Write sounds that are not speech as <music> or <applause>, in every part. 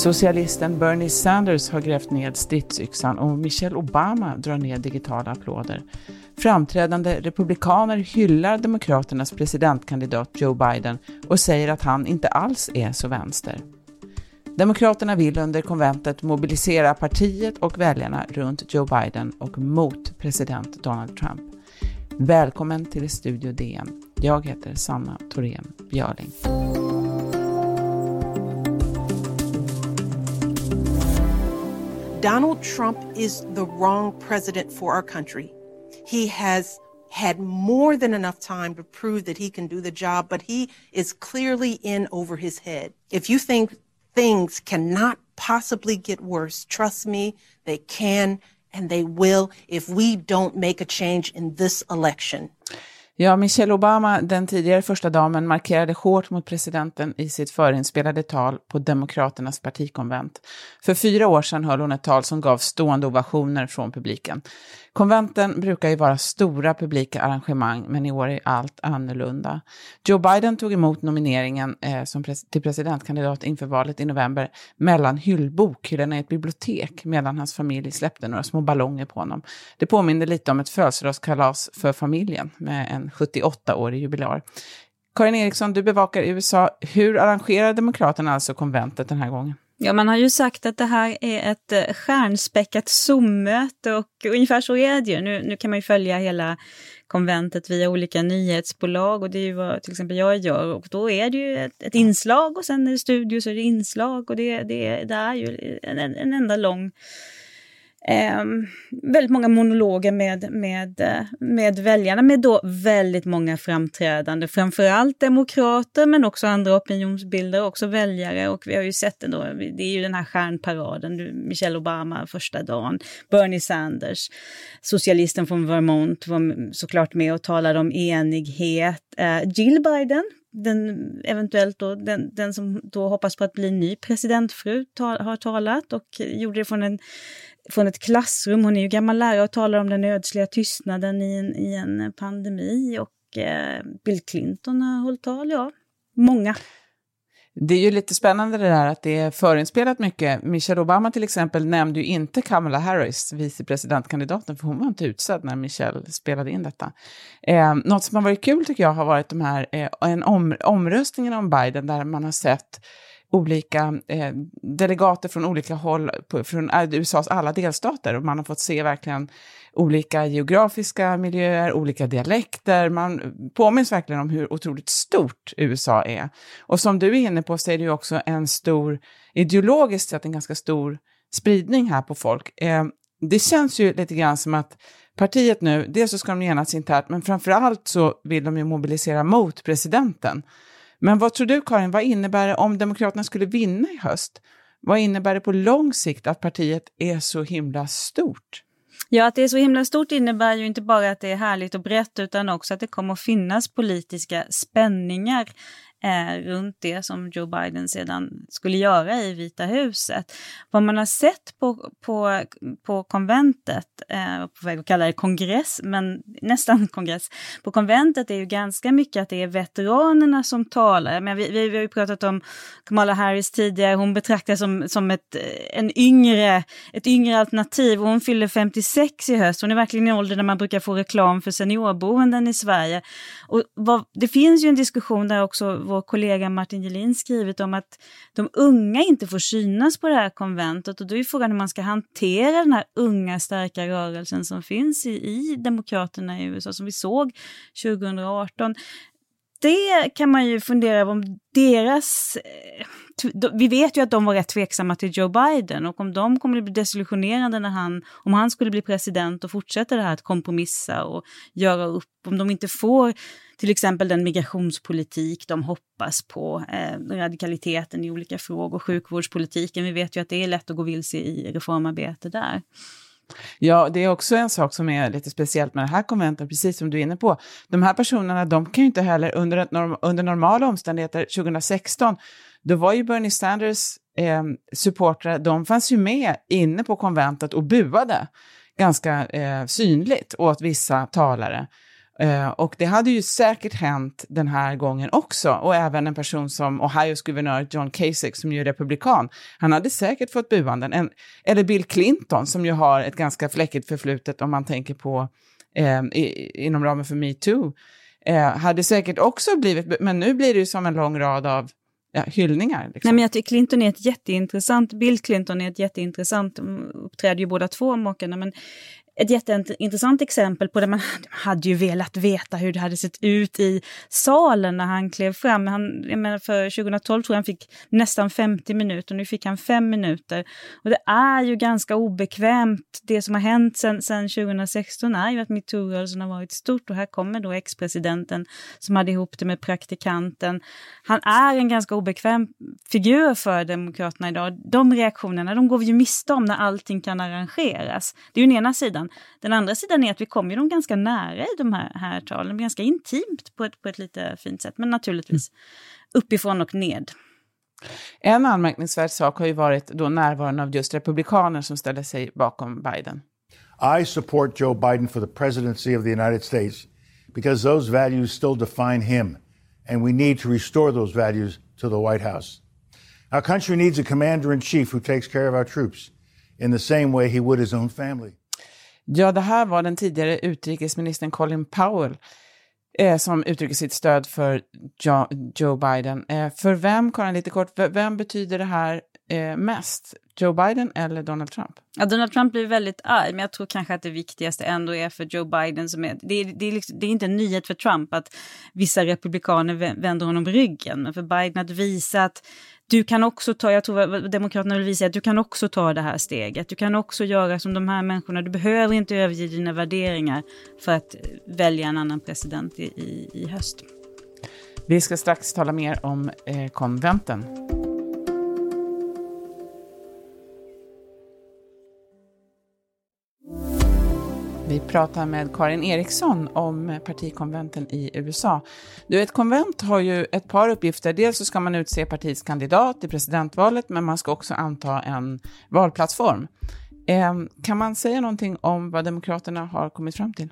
Socialisten Bernie Sanders har grävt ned stridsyxan och Michelle Obama drar ner digitala applåder. Framträdande republikaner hyllar demokraternas presidentkandidat Joe Biden och säger att han inte alls är så vänster. Demokraterna vill under konventet mobilisera partiet och väljarna runt Joe Biden och mot president Donald Trump. Välkommen till Studio DN. Jag heter Sanna Thorén Björling. Donald Trump is the wrong president for our country. He has had more than enough time to prove that he can do the job, but he is clearly in over his head. If you think things cannot possibly get worse, trust me, they can and they will if we don't make a change in this election. Ja, Michelle Obama, den tidigare första damen, markerade hårt mot presidenten i sitt förinspelade tal på Demokraternas partikonvent. För fyra år sedan höll hon ett tal som gav stående ovationer från publiken. Konventen brukar ju vara stora publika arrangemang, men i år är allt annorlunda. Joe Biden tog emot nomineringen eh, som pres till presidentkandidat inför valet i november mellan hyllbokhyllorna i ett bibliotek medan hans familj släppte några små ballonger på honom. Det påminner lite om ett födelsedagskalas för familjen med en 78-årig jubilar. Karin Eriksson, du bevakar USA. Hur arrangerar Demokraterna alltså konventet den här gången? Ja, man har ju sagt att det här är ett eh, stjärnspäckat Zoom-möte och ungefär så är det ju. Nu, nu kan man ju följa hela konventet via olika nyhetsbolag och det är ju vad till exempel jag gör och då är det ju ett, ett inslag och sen är det studio så är det inslag och det, det, det är ju en, en enda lång Eh, väldigt många monologer med, med, eh, med väljarna, med då väldigt många framträdande, framförallt demokrater men också andra opinionsbildare också väljare. Och vi har ju sett det då, det är ju den här stjärnparaden, Michelle Obama första dagen, Bernie Sanders, socialisten från Vermont var såklart med och talade om enighet. Eh, Jill Biden, den, eventuellt då, den, den som då hoppas på att bli ny presidentfru tal, har talat och gjorde det från en från ett klassrum. Hon är ju gammal lärare och talar om den ödsliga tystnaden i en, i en pandemi. Och eh, Bill Clinton har hållit tal, ja. Många. Det är ju lite spännande det där att det är förinspelat mycket. Michelle Obama till exempel nämnde ju inte Kamala Harris, vicepresidentkandidaten, för hon var inte utsedd när Michelle spelade in detta. Eh, något som har varit kul tycker jag har varit de här, eh, en om, omröstningen om Biden där man har sett olika eh, delegater från olika håll, på, från eh, USAs alla delstater. Och man har fått se verkligen olika geografiska miljöer, olika dialekter. Man påminns verkligen om hur otroligt stort USA är. Och som du är inne på så är det ju också en stor, ideologiskt sett en ganska stor spridning här på folk. Eh, det känns ju lite grann som att partiet nu, dels så ska de enas internt, men framför allt så vill de ju mobilisera mot presidenten. Men vad tror du, Karin, vad innebär det om Demokraterna skulle vinna i höst? Vad innebär det på lång sikt att partiet är så himla stort? Ja, att det är så himla stort innebär ju inte bara att det är härligt och brett utan också att det kommer att finnas politiska spänningar eh, runt det som Joe Biden sedan skulle göra i Vita huset. Vad man har sett på, på, på konventet, eh, på väg att kalla det kongress, men nästan <laughs> kongress, på konventet är ju ganska mycket att det är veteranerna som talar. Men vi, vi, vi har ju pratat om Kamala Harris tidigare, hon betraktas som, som ett, en yngre, ett yngre alternativ och hon fyller 56 i höst. Hon är verkligen i åldern när man brukar få reklam för seniorboenden i Sverige. Och vad, det finns ju en diskussion där också vår kollega Martin Gelin skrivit om att de unga inte får synas på det här konventet. Och då är frågan hur man ska hantera den här unga starka rörelsen som finns i, i Demokraterna i USA som vi såg 2018 det kan man ju fundera över om deras... Eh, vi vet ju att de var rätt tveksamma till Joe Biden och om de kommer att bli desillusionerade när han, om han skulle bli president och fortsätta det här att kompromissa och göra upp, om de inte får till exempel den migrationspolitik de hoppas på, eh, radikaliteten i olika frågor, sjukvårdspolitiken. Vi vet ju att det är lätt att gå vilse i reformarbete där. Ja, det är också en sak som är lite speciellt med det här konventet, precis som du är inne på. De här personerna, de kan ju inte heller under, under normala omständigheter 2016, då var ju Bernie Sanders eh, supportrar, de fanns ju med inne på konventet och buade ganska eh, synligt åt vissa talare. Uh, och det hade ju säkert hänt den här gången också. Och även en person som Ohios guvernör John Kasich, som ju är republikan, han hade säkert fått buanden. En, eller Bill Clinton, som ju har ett ganska fläckigt förflutet om man tänker på eh, i, inom ramen för metoo, eh, hade säkert också blivit, men nu blir det ju som en lång rad av ja, hyllningar. Liksom. Nej, men jag tycker Clinton är ett jätteintressant, Bill Clinton är ett jätteintressant, mm, uppträder ju båda två makarna, men ett jätteintressant exempel på det man hade ju velat veta hur det hade sett ut i salen när han klev fram. Han, jag menar för 2012 tror jag han fick nästan 50 minuter, nu fick han fem minuter. Och det är ju ganska obekvämt. Det som har hänt sedan 2016 är ju att metoo-rörelsen har varit stort och här kommer då ex-presidenten som hade ihop det med praktikanten. Han är en ganska obekväm figur för Demokraterna idag. De reaktionerna de går vi ju miste om när allting kan arrangeras. Det är ju den ena sidan. Den andra sidan är att vi kommer ju dem ganska nära i de här, här talen, ganska intimt på ett, på ett lite fint sätt, men naturligtvis mm. uppifrån och ned. En anmärkningsvärd sak har ju varit då närvaron av just republikaner som ställer sig bakom Biden. I support Joe Biden for the presidency of the United States because those values still define him and we need to restore those values to the White House. Our country needs a commander in chief who takes care of our troops in the same way he would his own family. Ja, det här var den tidigare utrikesministern Colin Powell eh, som uttrycker sitt stöd för jo, Joe Biden. Eh, för vem, Karin, lite kort, vem betyder det här eh, mest? Joe Biden eller Donald Trump? Ja, Donald Trump blir väldigt arg, men jag tror kanske att det viktigaste ändå är för Joe Biden. Som är, det, är, det, är liksom, det är inte en nyhet för Trump att vissa republikaner vänder honom ryggen, men för Biden att visa att du kan också ta, jag tror Demokraterna vill visa att du kan också ta det här steget. Du kan också göra som de här människorna. Du behöver inte överge dina värderingar för att välja en annan president i, i, i höst. Vi ska strax tala mer om eh, konventen. Vi pratar med Karin Eriksson om partikonventen i USA. Du, ett konvent har ju ett par uppgifter. Dels så ska man utse partiets kandidat i presidentvalet, men man ska också anta en valplattform. Eh, kan man säga någonting om vad Demokraterna har kommit fram till?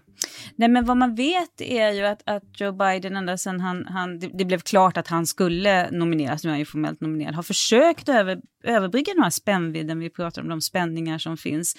Nej, men vad man vet är ju att, att Joe Biden, ända sedan han, han, det, det, blev klart att han skulle nomineras, nu är han ju formellt nominerad, har försökt över, överbrygga den här spännvidden, vi pratar om de spänningar som finns,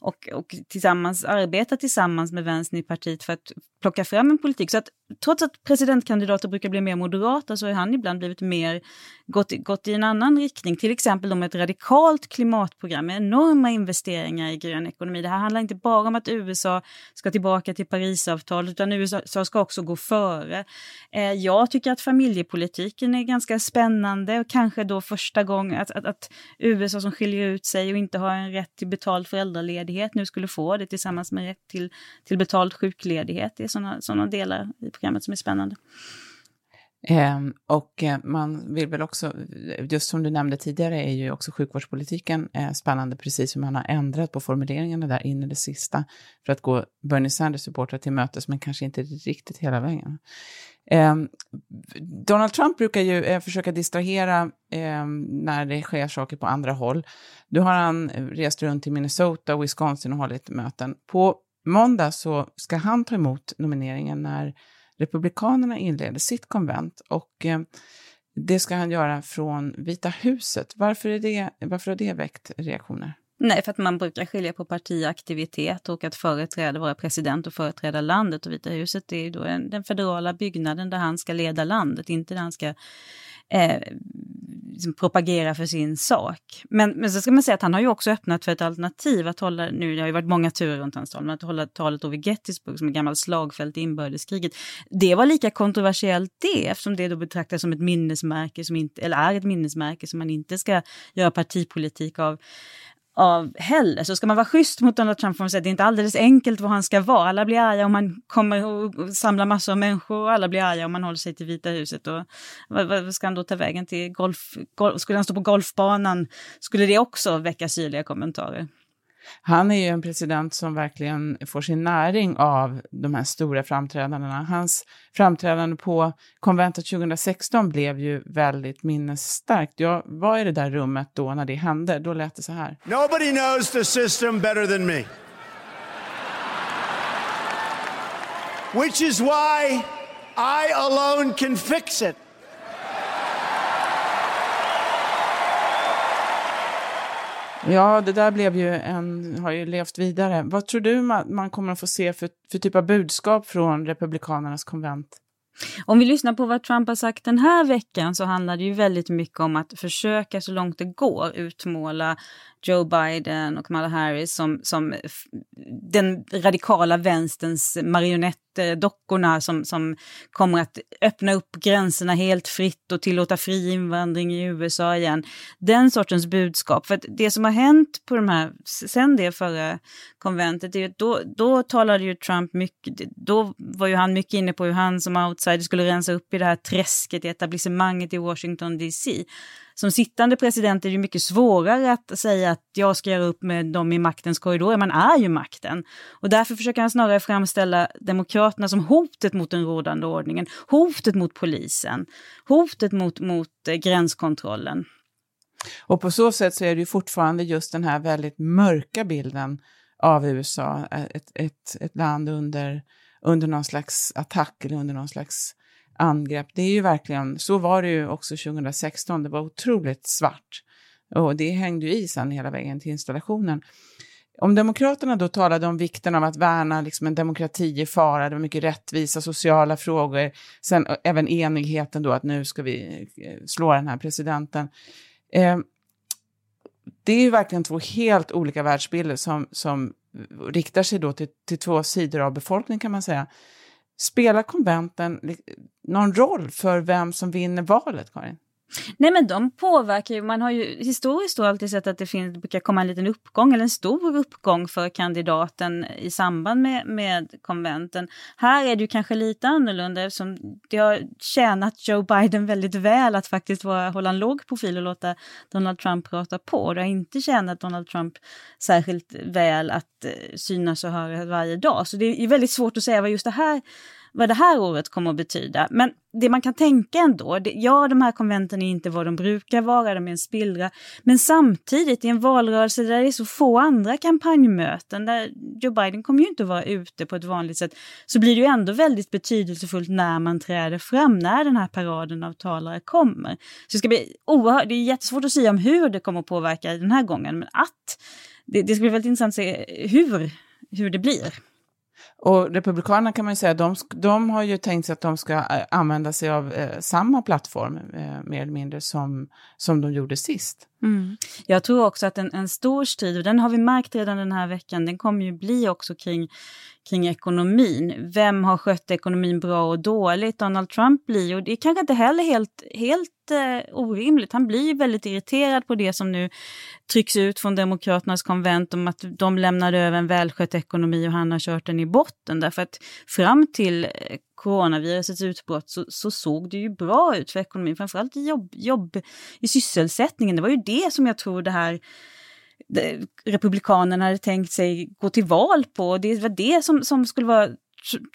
och, och tillsammans arbeta tillsammans med vänstern i partiet för att plocka fram en politik. Så att trots att presidentkandidater brukar bli mer moderata så har han ibland blivit mer, gått, gått i en annan riktning, till exempel om ett radikalt klimatprogram med enorma investeringar i grön ekonomi. Det här handlar inte bara om att USA ska tillbaka till Parisavtalet utan USA ska också gå före. Eh, jag tycker att familjepolitiken är ganska spännande och kanske då första gången att, att, att, USA som skiljer ut sig och inte har en rätt till betald föräldraledighet nu skulle få det tillsammans med rätt till, till betald sjukledighet. Det är sådana delar i programmet som är spännande. Ehm, eh, och man vill väl också, just som du nämnde tidigare, är ju också sjukvårdspolitiken eh, spännande, precis hur man har ändrat på formuleringarna där in i det sista för att gå Bernie Sanders supportrar till mötes, men kanske inte riktigt hela vägen. Eh, Donald Trump brukar ju eh, försöka distrahera ehm, när det sker saker på andra håll. Nu har han rest runt till Minnesota och Wisconsin och hållit möten. På måndag så ska han ta emot nomineringen när Republikanerna inleder sitt konvent och eh, det ska han göra från Vita huset. Varför, är det, varför har det väckt reaktioner? Nej, för att man brukar skilja på partiaktivitet och att företräda, vara president och företräda landet. Och Vita huset är ju då den federala byggnaden där han ska leda landet, inte där han ska eh, liksom propagera för sin sak. Men, men så ska man säga att han har ju också öppnat för ett alternativ att hålla, nu det har ju varit många turer runt hans tal, men att hålla talet vid Gettysburg som ett gammalt slagfält i inbördeskriget. Det var lika kontroversiellt det, eftersom det då betraktas som ett minnesmärke som inte, eller är ett minnesmärke som man inte ska göra partipolitik av av heller. Så ska man vara schysst mot Donald Trump får man säga att det är inte alldeles enkelt vad han ska vara. Alla blir arga om man kommer och samlar massor av människor och alla blir arga om man håller sig till Vita huset. Och vad, vad ska han då ta vägen till golf, golf? Skulle han stå på golfbanan skulle det också väcka syrliga kommentarer. Han är ju en president som verkligen får sin näring av de här stora framträdandena. Hans framträdande på konventet 2016 blev ju väldigt minnesstarkt. Jag var i det där rummet då när det hände. Då lät det så här. Nobody knows the system better than me. Which is why I alone can fix it. Ja, det där blev ju en, har ju levt vidare. Vad tror du man, man kommer att få se för, för typ av budskap från Republikanernas konvent? Om vi lyssnar på vad Trump har sagt den här veckan så handlar det ju väldigt mycket om att försöka så långt det går utmåla Joe Biden och Kamala Harris som, som den radikala vänsterns marionettdockorna som, som kommer att öppna upp gränserna helt fritt och tillåta fri invandring i USA igen. Den sortens budskap. För det som har hänt på de här, sen det förra konventet, det, då, då talade ju Trump mycket, då var ju han mycket inne på hur han som outsider skulle rensa upp i det här träsket i etablissemanget i Washington DC som sittande president är det mycket svårare att säga att jag ska göra upp med dem i maktens korridorer. Man är ju makten. Och därför försöker han snarare framställa Demokraterna som hotet mot den rådande ordningen, hotet mot polisen, hotet mot, mot eh, gränskontrollen. Och på så sätt så är det ju fortfarande just den här väldigt mörka bilden av USA, eh, ett, ett, ett land under, under någon slags attack eller under någon slags angrepp. Det är ju verkligen, så var det ju också 2016, det var otroligt svart. Och det hängde ju i sen hela vägen till installationen. Om Demokraterna då talade om vikten av att värna liksom en demokrati i fara, det var mycket rättvisa, sociala frågor, sen även enigheten då att nu ska vi eh, slå den här presidenten. Eh, det är ju verkligen två helt olika världsbilder som, som riktar sig då till, till två sidor av befolkningen kan man säga. Spelar konventen någon roll för vem som vinner valet, Karin? Nej men de påverkar ju, man har ju historiskt då alltid sett att det, finns, det brukar komma en liten uppgång eller en stor uppgång för kandidaten i samband med, med konventen. Här är det ju kanske lite annorlunda eftersom det har tjänat Joe Biden väldigt väl att faktiskt vara, hålla en låg profil och låta Donald Trump prata på. Det har inte tjänat Donald Trump särskilt väl att eh, synas och höras varje dag. Så det är väldigt svårt att säga vad just det här vad det här året kommer att betyda. Men det man kan tänka ändå, det, ja de här konventen är inte vad de brukar vara, de är en spillra. Men samtidigt i en valrörelse där det är så få andra kampanjmöten, där Joe Biden kommer ju inte vara ute på ett vanligt sätt, så blir det ju ändå väldigt betydelsefullt när man träder fram, när den här paraden av talare kommer. Så det ska bli oerhört, det är jättesvårt att säga om hur det kommer att påverka den här gången, men att det, det ska bli väldigt intressant att se hur, hur det blir. Och Republikanerna kan man ju säga, de, de har ju tänkt sig att de ska eh, använda sig av eh, samma plattform, eh, mer eller mindre, som, som de gjorde sist. Mm. Jag tror också att en, en stor strid, och den har vi märkt redan den här veckan, den kommer ju bli också kring, kring ekonomin. Vem har skött ekonomin bra och dåligt? Donald Trump blir, och det är kanske inte heller helt, helt eh, orimligt, han blir ju väldigt irriterad på det som nu trycks ut från Demokraternas konvent om att de lämnade över en välskött ekonomi och han har kört den i botten. Därför att fram till eh, coronavirusets utbrott så, så, såg det ju bra ut för ekonomin, framförallt i jobb, jobb, i sysselsättningen. Det var ju det som jag tror det här Republikanerna hade tänkt sig gå till val på. Det var det som, som skulle vara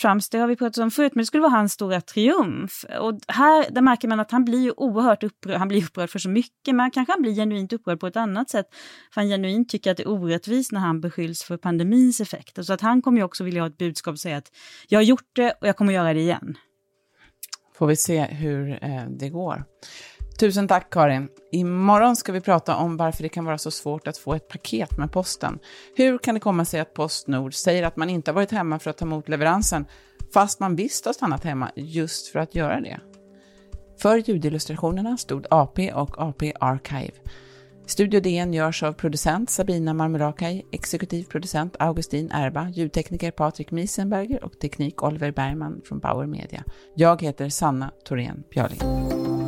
Trumps, det har vi pratat om förut, men det skulle vara hans stora triumf. Och här där märker man att han blir ju oerhört upprörd, han blir upprörd för så mycket, men kanske han blir genuint upprörd på ett annat sätt. För han genuint tycker att det är orättvist när han beskylls för pandemins effekter. Så att han kommer ju också vilja ha ett budskap och säga att jag har gjort det och jag kommer göra det igen. Får vi se hur eh, det går. Tusen tack Karin. Imorgon ska vi prata om varför det kan vara så svårt att få ett paket med posten. Hur kan det komma sig att Postnord säger att man inte har varit hemma för att ta emot leveransen, fast man visst har stannat hemma just för att göra det? För ljudillustrationerna stod AP och AP Archive. Studio DN görs av producent Sabina Marmelakai, exekutiv producent Augustin Erba, ljudtekniker Patrik Miesenberger och teknik Oliver Bergman från Bauer Media. Jag heter Sanna Thorén Björling.